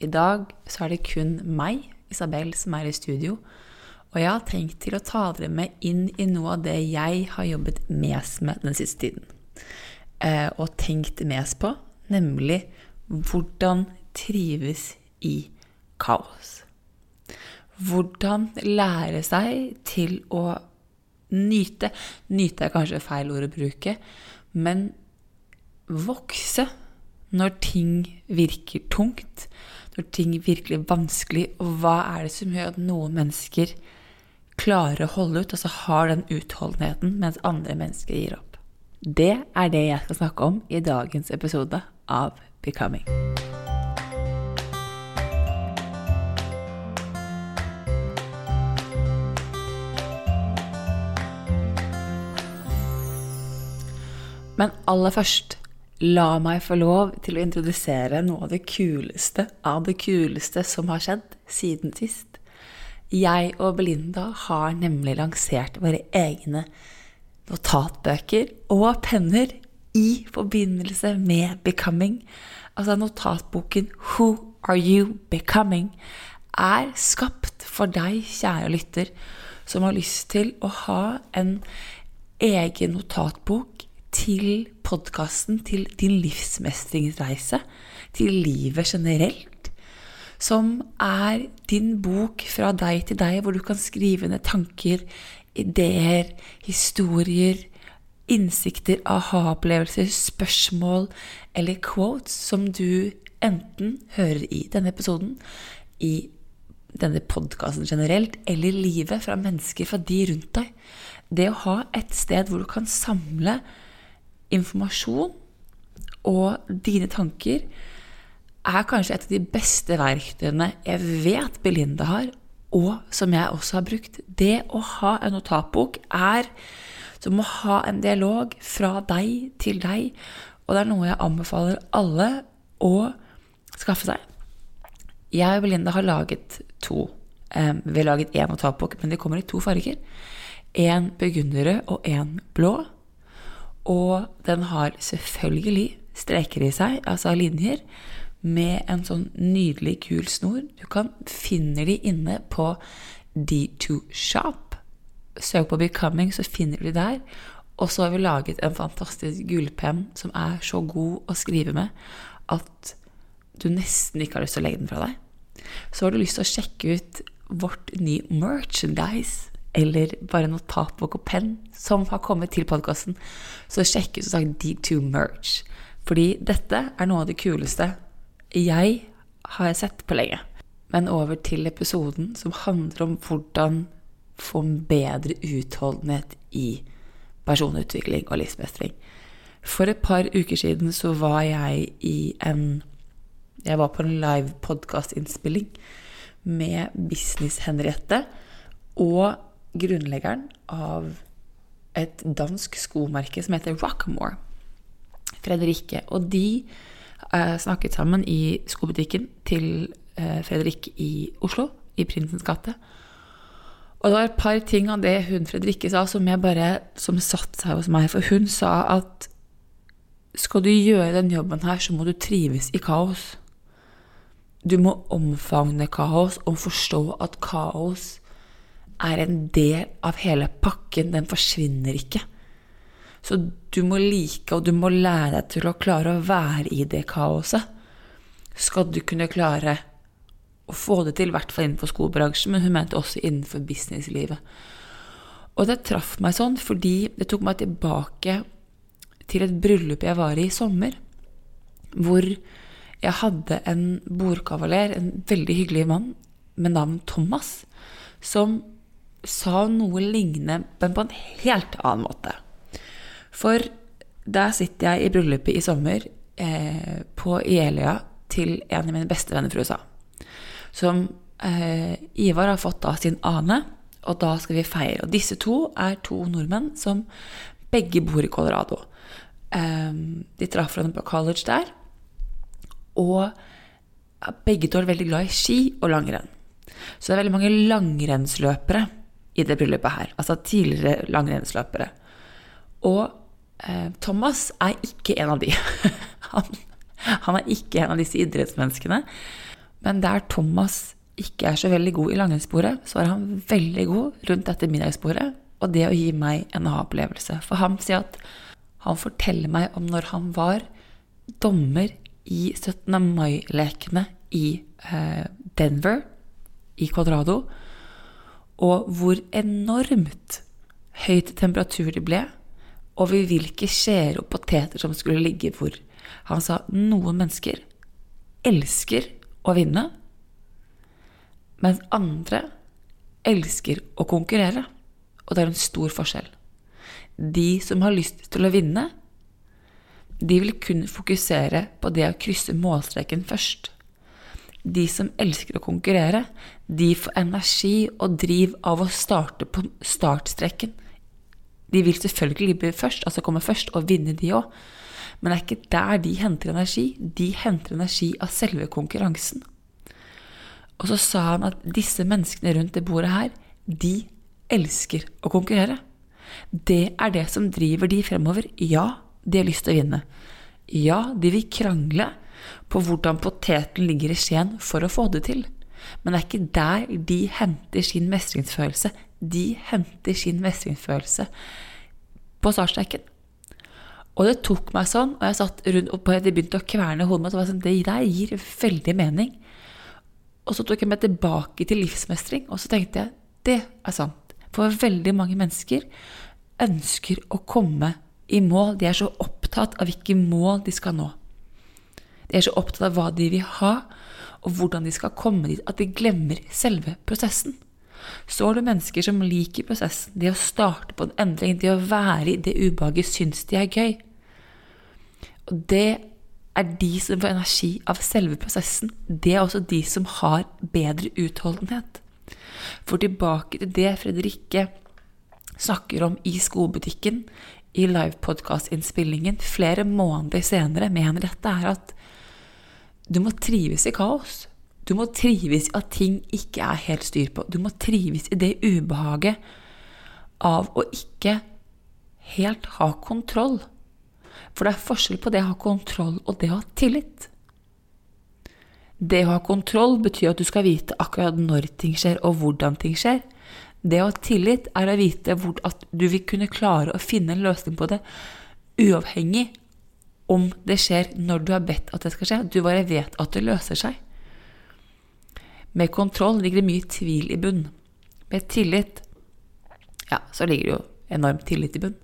I dag så er det kun meg, Isabel, som er i studio. Og jeg har tenkt til å ta dere med inn i noe av det jeg har jobbet mest med den siste tiden. Eh, og tenkt mest på, nemlig hvordan trives i kaos. Hvordan lære seg til å nyte Nyte er kanskje feil ord å bruke, men vokse når ting virker tungt, når ting virkelig vanskelig, og hva er det som gjør at noen mennesker klarer å holde ut, altså har den utholdenheten, mens andre mennesker gir opp. Det er det jeg skal snakke om i dagens episode av Becoming. Men aller først, la meg få lov til å introdusere noe av det kuleste av det kuleste som har skjedd siden sist. Jeg og Belinda har nemlig lansert våre egne notatbøker og penner i forbindelse med Becoming. Altså notatboken Who Are You Becoming er skapt for deg, kjære lytter, som har lyst til å ha en egen notatbok til podkasten, til din livsmestringsreise, til livet generelt, som er din bok fra deg til deg, hvor du kan skrive ned tanker, ideer, historier, innsikter, aha-opplevelser, spørsmål eller quotes som du enten hører i denne episoden, i denne podkasten generelt, eller livet fra mennesker, fra de rundt deg. Det å ha et sted hvor du kan samle informasjon og dine tanker er kanskje et av de beste verktøyene jeg vet Belinda har, og som jeg også har brukt. Det å ha en notatbok er som å ha en dialog fra deg til deg, og det er noe jeg anbefaler alle å skaffe seg. Jeg og Belinda har laget to. Vi har laget én notatbok, men de kommer i to farger. En burgunderrød og en blå. Og den har selvfølgelig streker i seg, altså linjer, med en sånn nydelig kul snor. Du kan finne de inne på D2 Shop. Søk på Becoming, så finner du de der. Og så har vi laget en fantastisk gullpenn som er så god å skrive med at du nesten ikke har lyst til å legge den fra deg. Så har du lyst til å sjekke ut vårt nye merchandise eller bare notatbok og penn som har kommet til podkasten, så sjekk ut som sagt D2 Merch. Fordi dette er noe av det kuleste jeg har sett på lenge. Men over til episoden som handler om hvordan få bedre utholdenhet i personutvikling og livsmestring. For et par uker siden så var jeg i en Jeg var på en live podkastinnspilling med Business Henriette og grunnleggeren av et dansk skomerke som heter Rockmore. Fredrikke. Og de eh, snakket sammen i skobutikken til eh, Fredrik i Oslo, i Prinsens gate. Og det var et par ting av det hun Fredrikke sa som jeg bare, som satte seg hos meg. For hun sa at skal du gjøre den jobben her, så må du trives i kaos. Du må omfavne kaos og forstå at kaos er en del av hele pakken. Den forsvinner ikke. Så du må like og du må lære deg til å klare å være i det kaoset. Skal du kunne klare å få det til, i hvert fall innenfor skobransjen, men hun mente også innenfor businesslivet. Og det traff meg sånn fordi det tok meg tilbake til et bryllup jeg var i i sommer, hvor jeg hadde en bordkavaler, en veldig hyggelig mann med navn Thomas, som sa noe lignende, men på en helt annen måte. For der sitter jeg i bryllupet i sommer eh, på Jeløya til en av mine beste venner fra USA. Som eh, Ivar har fått av sin ane, og da skal vi feire. Og disse to er to nordmenn som begge bor i Colorado. Eh, de traff hverandre på college der, og begge to er veldig glad i ski og langrenn. Så det er veldig mange langrennsløpere i det bryllupet her. Altså tidligere langrennsløpere. Og eh, Thomas er ikke en av de. han, han, er ikke en av disse idrettsmenneskene. Men der Thomas ikke er så veldig god i langrennssporet, så er han veldig god rundt dette middagsbordet og det å gi meg en aha-opplevelse. For han sier at han forteller meg om når han var dommer i 17. mai-lekene i eh, Denver, i Colorado, og hvor enormt høyt temperatur det ble, og ved hvilke skjeer og poteter som skulle ligge hvor. Han sa noen mennesker elsker å vinne, mens andre elsker å konkurrere. Og det er en stor forskjell. De som har lyst til å vinne, de vil kun fokusere på det å krysse målstreken først. De som elsker å konkurrere, de får energi og driv av å starte på startstreken. De vil selvfølgelig bli først, altså komme først, og vinne, de òg. Men det er ikke der de henter energi. De henter energi av selve konkurransen. Og så sa han at disse menneskene rundt det bordet her, de elsker å konkurrere. Det er det som driver de fremover. Ja, de har lyst til å vinne. Ja, de vil krangle på hvordan poteten ligger i skjeen for å få det til. Men det er ikke der de henter sin mestringsfølelse. De henter sin mestringsfølelse på startstreken. Og det tok meg sånn, og jeg satt rundt og begynte å kverne hodet mitt. og sånn, Det der gir veldig mening. Og så tok jeg meg tilbake til livsmestring, og så tenkte jeg det er sant. For veldig mange mennesker ønsker å komme i mål. De er så opptatt av hvilke mål de skal nå. De er så opptatt av hva de vil ha, og hvordan de skal komme dit, at de glemmer selve prosessen. Så har du mennesker som liker prosessen, det å starte på en endring, det å være i det ubehaget, syns de er gøy. Og det er de som får energi av selve prosessen. Det er også de som har bedre utholdenhet. For tilbake til det Fredrikke snakker om i skobutikken, i livepodkast-innspillingen flere måneder senere, mener dette er at du må trives i kaos. Du må trives i at ting ikke er helt styr på. Du må trives i det ubehaget av å ikke helt ha kontroll. For det er forskjell på det å ha kontroll og det å ha tillit. Det å ha kontroll betyr at du skal vite akkurat når ting skjer, og hvordan ting skjer. Det å ha tillit er å vite at du vil kunne klare å finne en løsning på det, uavhengig om det skjer når du har bedt at det skal skje. Du bare vet at det løser seg. Med kontroll ligger det mye tvil i bunn. Med tillit ja, så ligger det jo enormt tillit i bunn.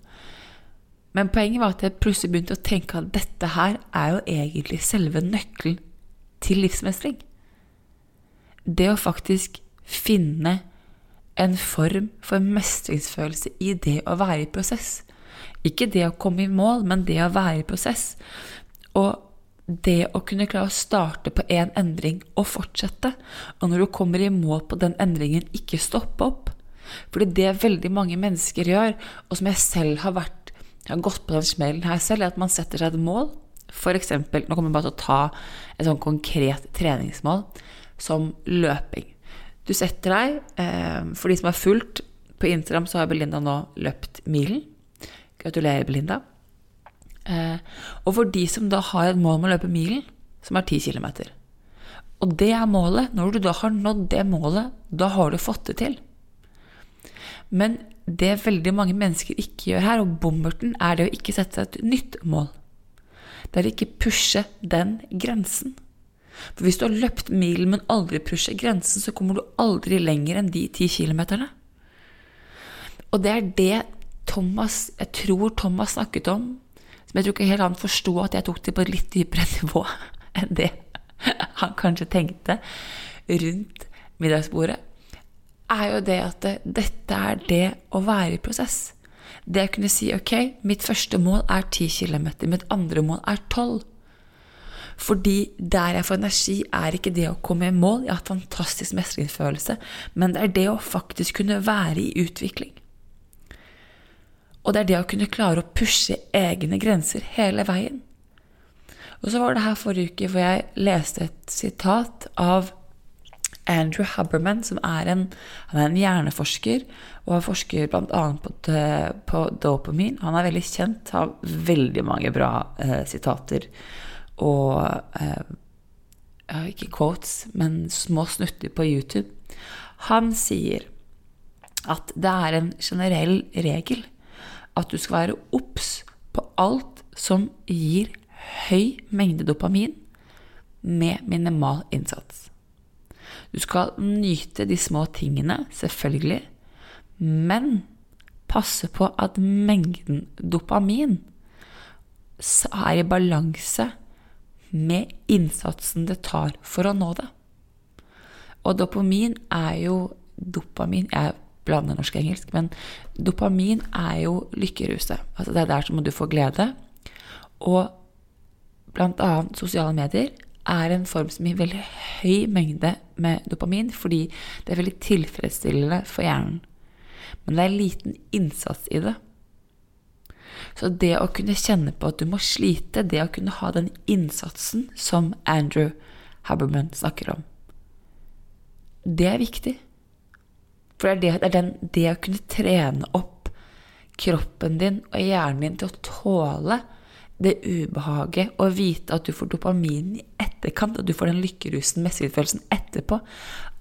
Men poenget var at jeg plutselig begynte å tenke at dette her er jo egentlig selve nøkkelen til livsmestring. Det å faktisk finne en form for mestringsfølelse i det å være i prosess. Ikke det å komme i mål, men det å være i prosess. Og det å kunne klare å starte på én en endring og fortsette. Og når du kommer i mål på den endringen, ikke stoppe opp. Fordi det veldig mange mennesker gjør, og som jeg selv har vært jeg har gått på den smellen her selv, er at man setter seg et mål. For eksempel, nå kommer jeg bare til å ta et sånn konkret treningsmål som løping. Du setter deg. Eh, for de som har fulgt på Instagram, så har Belinda nå løpt milen. Gratulerer, Belinda. Eh, og for de som da har et mål om å løpe milen, som er 10 km. Og det er målet. Når du da har nådd det målet, da har du fått det til. Men det veldig mange mennesker ikke gjør her, og bommerten, er det å ikke sette seg et nytt mål. Det er å ikke pushe den grensen. For hvis du har løpt milen, men aldri pusher grensen, så kommer du aldri lenger enn de ti kilometerne. Og det er det Thomas, jeg tror Thomas snakket om, som jeg tror ikke helt han forsto at jeg tok det på et litt dypere nivå enn det han kanskje tenkte rundt middagsbordet, er jo det at dette er det å være i prosess. Det å kunne si ok, mitt første mål er 10 km, mitt andre mål er 12. Fordi der jeg får energi, er ikke det å komme i mål. Jeg har hatt fantastisk mestringsfølelse, men det er det å faktisk kunne være i utvikling. Og det er det å kunne klare å pushe egne grenser hele veien. Og så var det her forrige uke hvor jeg leste et sitat av Andrew Haberman, som er en, er en hjerneforsker og forsker bl.a. På, på dopamin. Han er veldig kjent, har veldig mange bra eh, sitater og eh, Ikke quotes, men små snutter på YouTube. Han sier at det er en generell regel at du skal være obs på alt som gir høy mengde dopamin med minimal innsats. Du skal nyte de små tingene, selvfølgelig, men passe på at mengden dopamin er i balanse med innsatsen det tar for å nå det. Og dopamin er jo Dopamin Jeg blander norsk og engelsk, men dopamin er jo lykkeruset. Altså det er der som du får glede. Og blant annet sosiale medier er en form som gir veldig høy mengde med dopamin, fordi det er veldig tilfredsstillende for hjernen. Men det er liten innsats i det. Så det å kunne kjenne på at du må slite, det å kunne ha den innsatsen som Andrew Haberman snakker om, det er viktig. For det er, det, det, er den, det å kunne trene opp kroppen din og hjernen din til å tåle det ubehaget og vite at du får dopamin i etterkant, og du får den lykkerusen, mestringsfølelsen etterpå,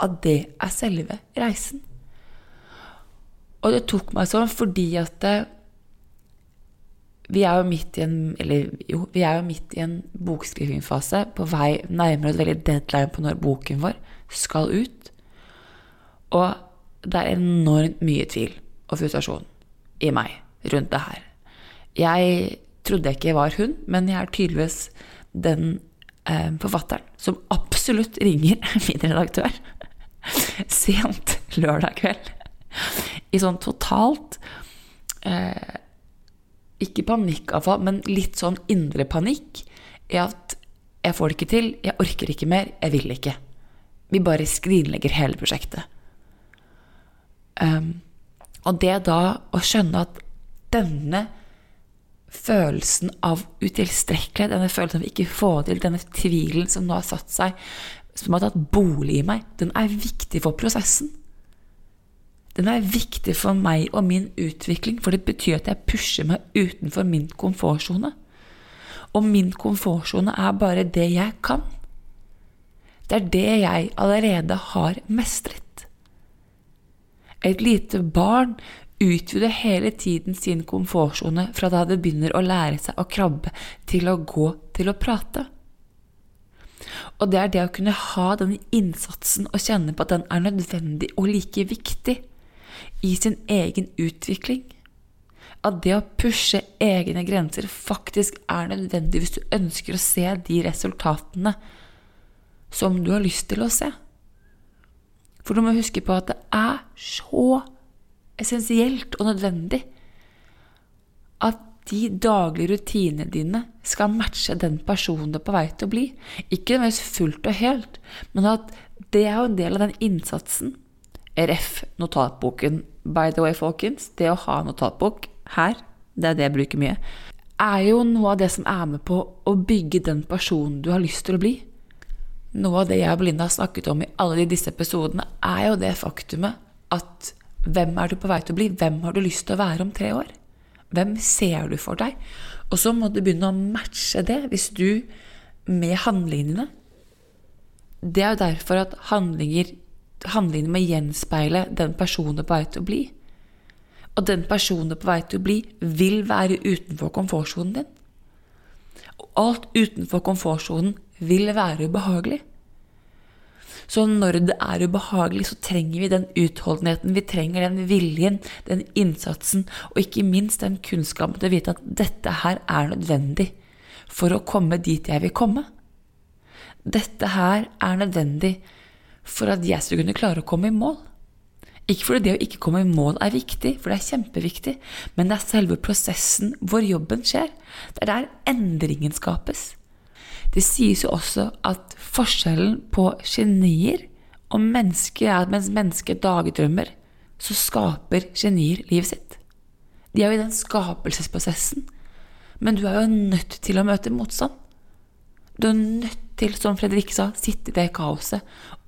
at det er selve reisen. Og det tok meg sånn fordi at det, eh, vi er jo midt i en eller jo, midt i en bokskrivingfase på vei nærmere et veldig deadline på når boken vår skal ut. Og det er enormt mye tvil og frustrasjon i meg rundt det her. Jeg trodde jeg ikke var hun, men jeg er tydeligvis den eh, forfatteren som absolutt ringer min redaktør sent lørdag kveld. I sånn totalt eh, Ikke panikkavfall, men litt sånn indre panikk i at jeg får det ikke til, jeg orker ikke mer, jeg vil ikke. Vi bare skrinlegger hele prosjektet. Um, og det da å skjønne at denne følelsen av utilstrekkelighet, denne følelsen av ikke få til, denne tvilen som nå har satt seg, som har tatt bolig i meg, den er viktig for prosessen. Den er viktig for meg og min utvikling, for det betyr at jeg pusher meg utenfor min komfortsone. Og min komfortsone er bare det jeg kan. Det er det jeg allerede har mestret. Et lite barn utvider hele tiden sin komfortsone fra da det begynner å lære seg å krabbe, til å gå, til å prate. Og det er det å kunne ha den innsatsen og kjenne på at den er nødvendig og like viktig i sin egen utvikling. At det å pushe egne grenser faktisk er nødvendig hvis du ønsker å se de resultatene som du har lyst til å se. For du må huske på at det er så essensielt og nødvendig at de daglige rutinene dine skal matche den personen du er på vei til å bli. Ikke nødvendigvis fullt og helt, men at det er jo en del av den innsatsen. RF, notatboken. By the way, folkens, det å ha notatbok her, det er det jeg bruker mye, er jo noe av det som er med på å bygge den personen du har lyst til å bli. Noe av det jeg og Belinda har snakket om i alle disse episodene, er jo det faktumet at hvem er du på vei til å bli? Hvem har du lyst til å være om tre år? Hvem ser du for deg? Og så må du begynne å matche det hvis du med handlingene. Det er jo derfor at handlinger, handlingene må gjenspeile den personen du er på vei til å bli. Og den personen du er på vei til å bli, vil være utenfor komfortsonen din. Og alt utenfor komfortsonen vil være ubehagelig. Så når det er ubehagelig, så trenger vi den utholdenheten, vi trenger den viljen, den innsatsen, og ikke minst den kunnskapen til å vite at dette her er nødvendig for å komme dit jeg vil komme. Dette her er nødvendig for at jeg skal kunne klare å komme i mål. Ikke fordi det å ikke komme i mål er viktig, for det er kjempeviktig, men det er selve prosessen hvor jobben skjer. Det er der endringen skapes. Det sies jo også at forskjellen på genier og mennesker er at mens mennesker dagdrømmer, så skaper genier livet sitt. De er jo i den skapelsesprosessen. Men du er jo nødt til å møte motstand. Du er nødt til, som Fredrik sa, sitte i det kaoset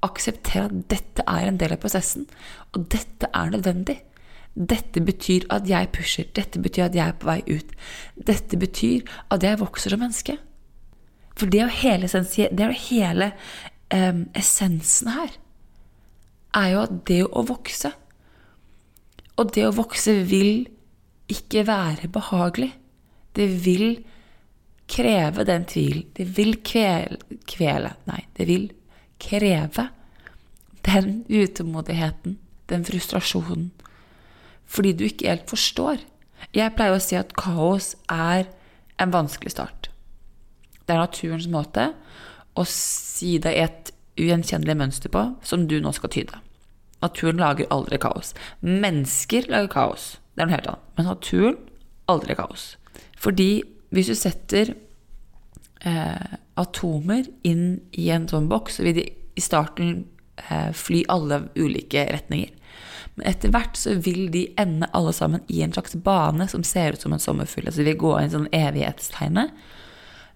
akseptere at dette er en del av prosessen, og dette er nødvendig. Dette betyr at jeg pusher, dette betyr at jeg er på vei ut. Dette betyr at jeg vokser som menneske. For det er jo hele, det er hele um, essensen her. Er jo at det å vokse Og det å vokse vil ikke være behagelig. Det vil kreve den tvilen. Det vil kvele, kvele Nei, det vil kreve den utålmodigheten, den frustrasjonen. Fordi du ikke helt forstår. Jeg pleier å si at kaos er en vanskelig start. Det er naturens måte å si deg et ugjenkjennelig mønster på, som du nå skal tyde. Naturen lager aldri kaos. Mennesker lager kaos. Det er noe helt annet. Men naturen aldri kaos. Fordi hvis du setter eh, atomer inn i en sånn boks, så vil de i starten eh, fly alle ulike retninger. Men etter hvert så vil de ende alle sammen i en slags bane som ser ut som en sommerfugl. Altså de vil gå i en sånn evighetstegnet.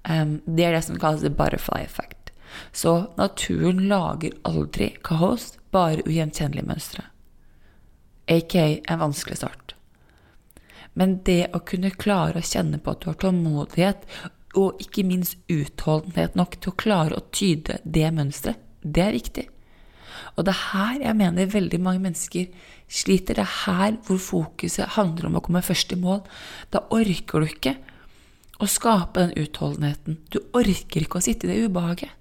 Det er det som kalles the butterfly effect. Så naturen lager aldri kaos, bare ugjenkjennelige mønstre. Aka en vanskelig start. Men det å kunne klare å kjenne på at du har tålmodighet, og ikke minst utholdenhet nok til å klare å tyde det mønsteret, det er viktig. Og det er her jeg mener veldig mange mennesker sliter. Det er her hvor fokuset handler om å komme først i mål. Da orker du ikke å skape den utholdenheten. Du orker ikke å sitte i det ubehaget.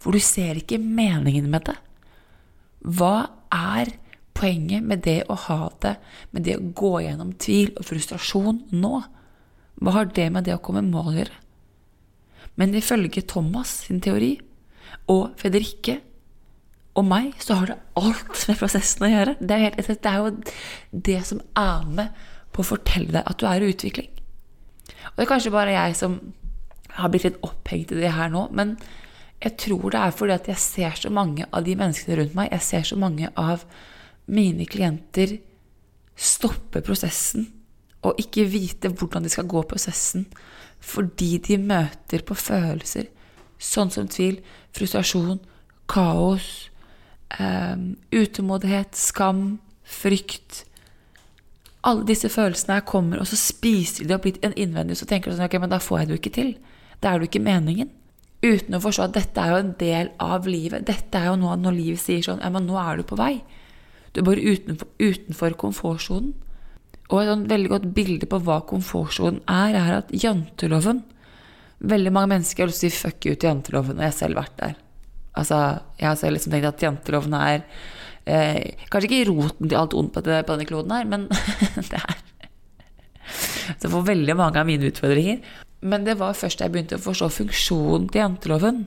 For du ser ikke meningen med det. Hva er poenget med det å ha det, med det å gå gjennom tvil og frustrasjon nå? Hva har det med det å komme i mål å gjøre? Men ifølge Thomas sin teori og Federikke og meg, så har det alt med prosessen å gjøre. Det er, helt, det er jo det som er med på å fortelle deg at du er i utvikling. Og det er kanskje bare jeg som har blitt litt opphengt i det her nå, men jeg tror det er fordi at jeg ser så mange av de menneskene rundt meg, jeg ser så mange av mine klienter stoppe prosessen og ikke vite hvordan de skal gå prosessen fordi de møter på følelser sånn som tvil, frustrasjon, kaos, um, utålmodighet, skam, frykt Alle disse følelsene her kommer, og så spiser de opp litt innvendig, så tenker du sånn Ok, men da får jeg det jo ikke til. Det er jo ikke meningen. Uten å forstå at dette er jo en del av livet. Dette er jo noe når livet sier sånn Ja, men nå er du på vei. Du bare utenfor, utenfor komfortsonen. Og et sånn veldig godt bilde på hva komfortsonen er, er at janteloven Veldig mange mennesker har lyst til å si fuck you til janteloven, og jeg har selv vært der. Altså, jeg har selv liksom tenkt at janteloven er eh, Kanskje ikke roten til alt ondt på, på denne kloden her, men det er Så for veldig mange av mine utfordringer. Men det var først da jeg begynte å forstå funksjonen til janteloven,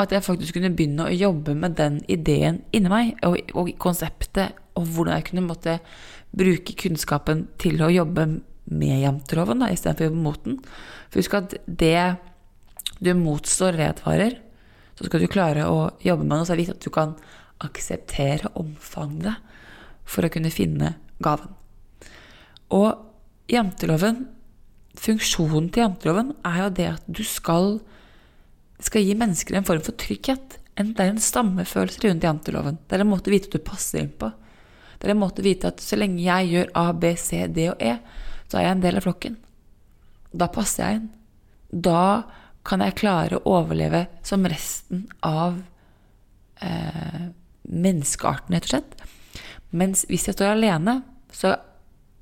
at jeg faktisk kunne begynne å jobbe med den ideen inni meg, og, og konseptet, og hvordan jeg kunne måtte bruke kunnskapen til å jobbe med janteloven istedenfor å jobbe mot den. For husk at det du motstår, redvarer. Så skal du klare å jobbe med noe, så er det viktig at du kan akseptere omfanget for å kunne finne gaven. Og janteloven, funksjonen til janteloven, er jo det at du skal, skal gi mennesker en form for trygghet. En, det er en stammefølelse rundt janteloven. Det er en måte å vite at du passer inn på. Det er en måte å vite at så lenge jeg gjør A, B, C, D og E, så er jeg en del av flokken. Da passer jeg inn. Da kan jeg klare å overleve som resten av eh, menneskearten, rett og slett. Mens hvis jeg står alene, så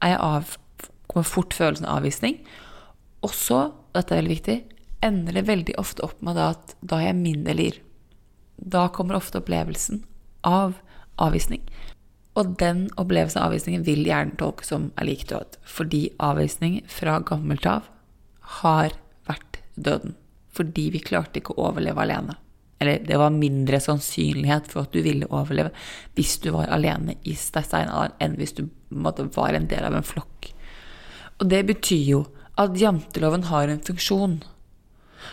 er jeg av, kommer fort følelsen av avvisning. Og så, dette er veldig viktig, ender det veldig ofte opp med at da er jeg mindre lir. Da kommer ofte opplevelsen av avvisning. Og den opplevelsen av avvisningen vil gjerne tolkes som er lik død. Fordi avvisning fra gammelt av har vært døden. Fordi vi klarte ikke å overleve alene. Eller det var mindre sannsynlighet for at du ville overleve hvis du var alene i steinalderen, enn hvis du måtte, var en del av en flokk. Og det betyr jo at janteloven har en funksjon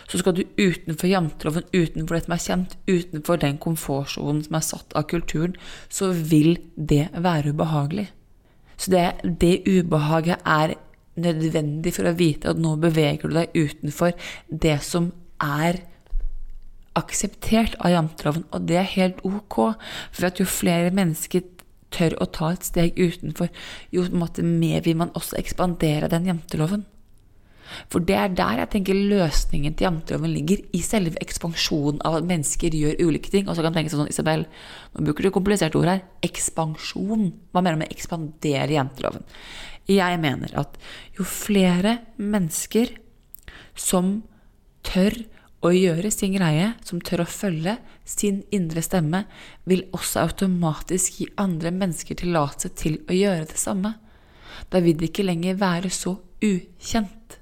så skal du utenfor janteloven, utenfor det som er kjent, utenfor den komfortsonen som er satt av kulturen, så vil det være ubehagelig. Så det, det ubehaget er nødvendig for å vite at nå beveger du deg utenfor det som er akseptert av janteloven, og det er helt ok. For at jo flere mennesker tør å ta et steg utenfor, jo mer vil man også ekspandere den janteloven. For det er der jeg tenker løsningen til janteloven ligger, i selve ekspansjonen av at mennesker gjør ulike ting. Og så kan du tenke sånn, Isabel, nå bruker du kompliserte ord her. Ekspansjon. Hva mener du med ekspandere janteloven? Jeg mener at jo flere mennesker som tør å gjøre sin greie, som tør å følge sin indre stemme, vil også automatisk gi andre mennesker tillatelse til å gjøre det samme. Da vil det ikke lenger være så ukjent.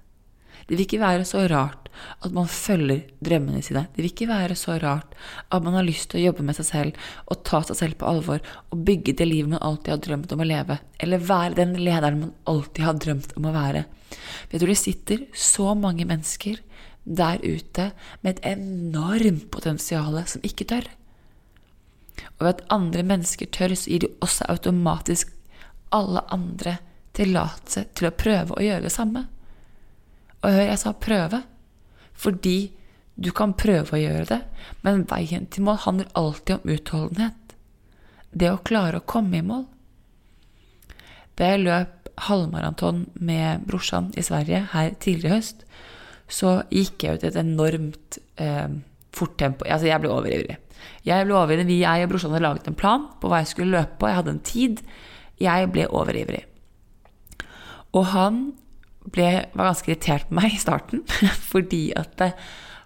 Det vil ikke være så rart at man følger drømmene sine. Det vil ikke være så rart at man har lyst til å jobbe med seg selv og ta seg selv på alvor og bygge det livet man alltid har drømt om å leve, eller være den lederen man alltid har drømt om å være. Jeg tror det sitter så mange mennesker der ute med et enormt potensial som ikke tør. Og ved at andre mennesker tør, så gir de også automatisk alle andre tillatelse til å prøve å gjøre det samme. Og hør, jeg sa prøve. Fordi du kan prøve å gjøre det, men veien til mål handler alltid om utholdenhet. Det å klare å komme i mål. Da løp halvmaraton med brorsan i Sverige her tidligere i høst, så gikk jeg ut i et enormt eh, fort tempo. Altså, jeg ble overivrig. Jeg ble overivrig. Jeg og brorsan hadde laget en plan på hva jeg skulle løpe på. Jeg hadde en tid. Jeg ble overivrig. Og han ble, var ganske irritert på meg i starten, fordi at eh,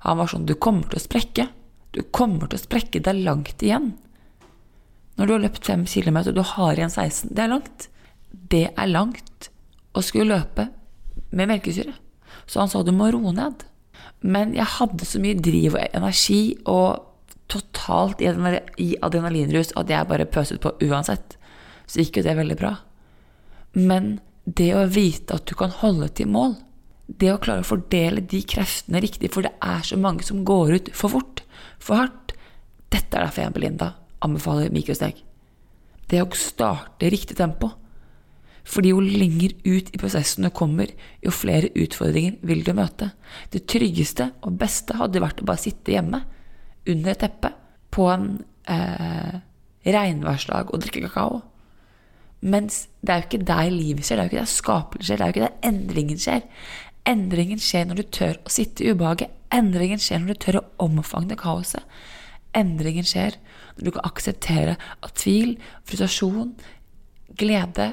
han var sånn Du kommer til å sprekke. Du kommer til å sprekke. Det er langt igjen. Når du har løpt 5 km og du har igjen 16, det er langt. Det er langt å skulle løpe med melkesyre. Så han sa du må roe ned. Men jeg hadde så mye driv og energi og totalt i adrenalinrus at jeg bare pøset på uansett. Så gikk jo det veldig bra. Men det å vite at du kan holde til mål, det å klare å fordele de kreftene riktig, for det er så mange som går ut for fort, for hardt Dette er derfor jeg, Belinda, anbefaler mikrosteg. Det å starte riktig tempo. Fordi jo lenger ut i prosessen du kommer, jo flere utfordringer vil du møte. Det tryggeste og beste hadde vært å bare sitte hjemme under et teppe på en eh, regnværsdag og drikke kakao. Mens det er jo ikke der livet skjer, det er jo ikke der skapelsen skjer, det er jo ikke der endringen skjer. Endringen skjer når du tør å sitte i ubehaget. Endringen skjer når du tør å omfavne kaoset. Endringen skjer når du kan akseptere at tvil, frustrasjon, glede,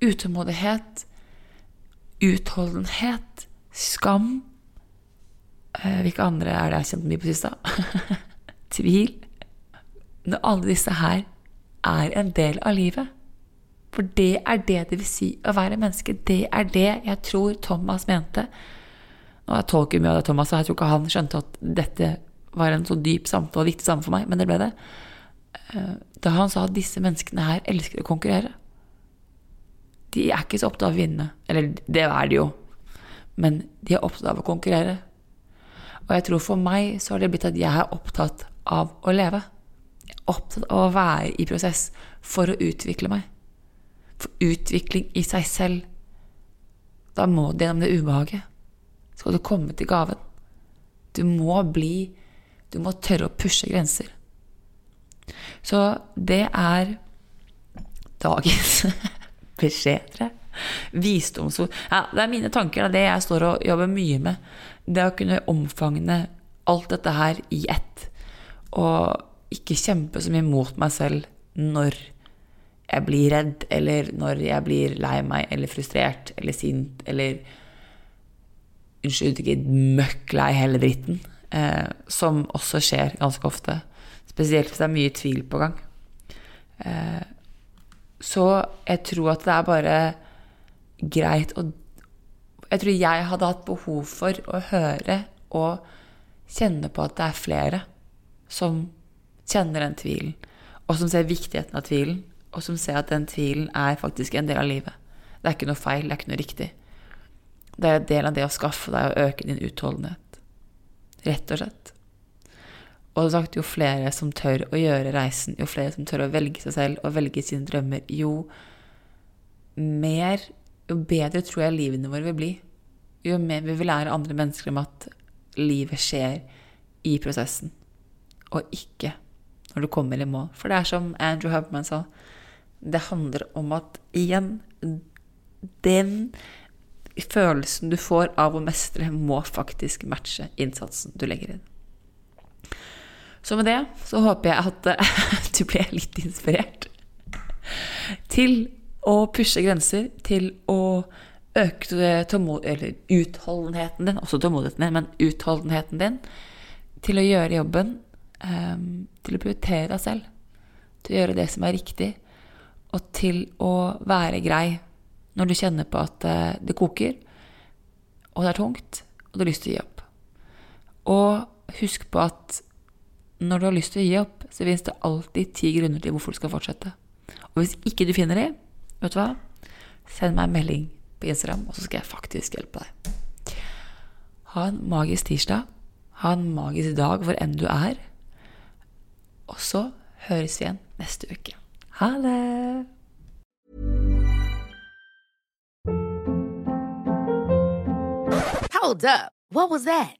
utålmodighet, utholdenhet, skam eh, Hvilke andre er det jeg har kjent mye på siste? tvil Når alle disse her er en del av livet for det er det det vil si å være menneske. Det er det jeg tror Thomas mente. Og jeg tolker mye av det Thomas sa, jeg tror ikke han skjønte at dette var en så dyp samtale og viktig samtale for meg, men det ble det. Eh, da han sa at disse menneskene her elsker å konkurrere. De er ikke så opptatt av å vinne. Eller det er de jo. Men de er opptatt av å konkurrere. Og jeg tror for meg så har det blitt at jeg er opptatt av å leve. Jeg er opptatt av å være i prosess for å utvikle meg for utvikling i seg selv. Da må du gjennom det ubehaget. Skal du komme til gaven. Du må bli Du må tørre å pushe grenser. Så det er dagens beskjeder. Visdomsord. Ja, det er mine tanker, det jeg står og jobber mye med. Det å kunne omfavne alt dette her i ett. Og ikke kjempe så mye mot meg selv når jeg blir redd, eller når jeg blir lei meg, eller frustrert, eller sint, eller Unnskyld uttrykket møkk lei hele dritten. Eh, som også skjer ganske ofte. Spesielt hvis det er mye tvil på gang. Eh, så jeg tror at det er bare greit å Jeg tror jeg hadde hatt behov for å høre og kjenne på at det er flere som kjenner den tvilen, og som ser viktigheten av tvilen, og som ser at den tvilen er faktisk en del av livet. Det er ikke noe feil, det er ikke noe riktig. Det er en del av det å skaffe deg og øke din utholdenhet. Rett og slett. Og sagt, jo flere som tør å gjøre reisen, jo flere som tør å velge seg selv og velge sine drømmer, jo mer Jo bedre tror jeg livene våre vil bli. Jo mer vi vil lære andre mennesker om at livet skjer i prosessen, og ikke når du kommer i mål. For det er som Andrew Hubman sa, det handler om at igjen Den følelsen du får av å mestre, må faktisk matche innsatsen du legger inn. Så med det så håper jeg at du ble litt inspirert til å pushe grenser, til å øke utholdenheten din, også tålmodigheten din, men utholdenheten din, til å gjøre jobben, um, til å prioritere deg selv, til å gjøre det som er riktig, og til å være grei når du kjenner på at uh, det koker, og det er tungt, og du har lyst til å gi opp. Og husk på at når du har lyst til å gi opp, så finnes det alltid ti grunner til hvorfor du skal fortsette. Og hvis ikke du finner de, vet du hva, send meg en melding på Instagram, og så skal jeg faktisk hjelpe deg. Ha en magisk tirsdag. Ha en magisk dag hvor enn du er. Og så høres vi igjen neste uke. Ha det! Hold up. What?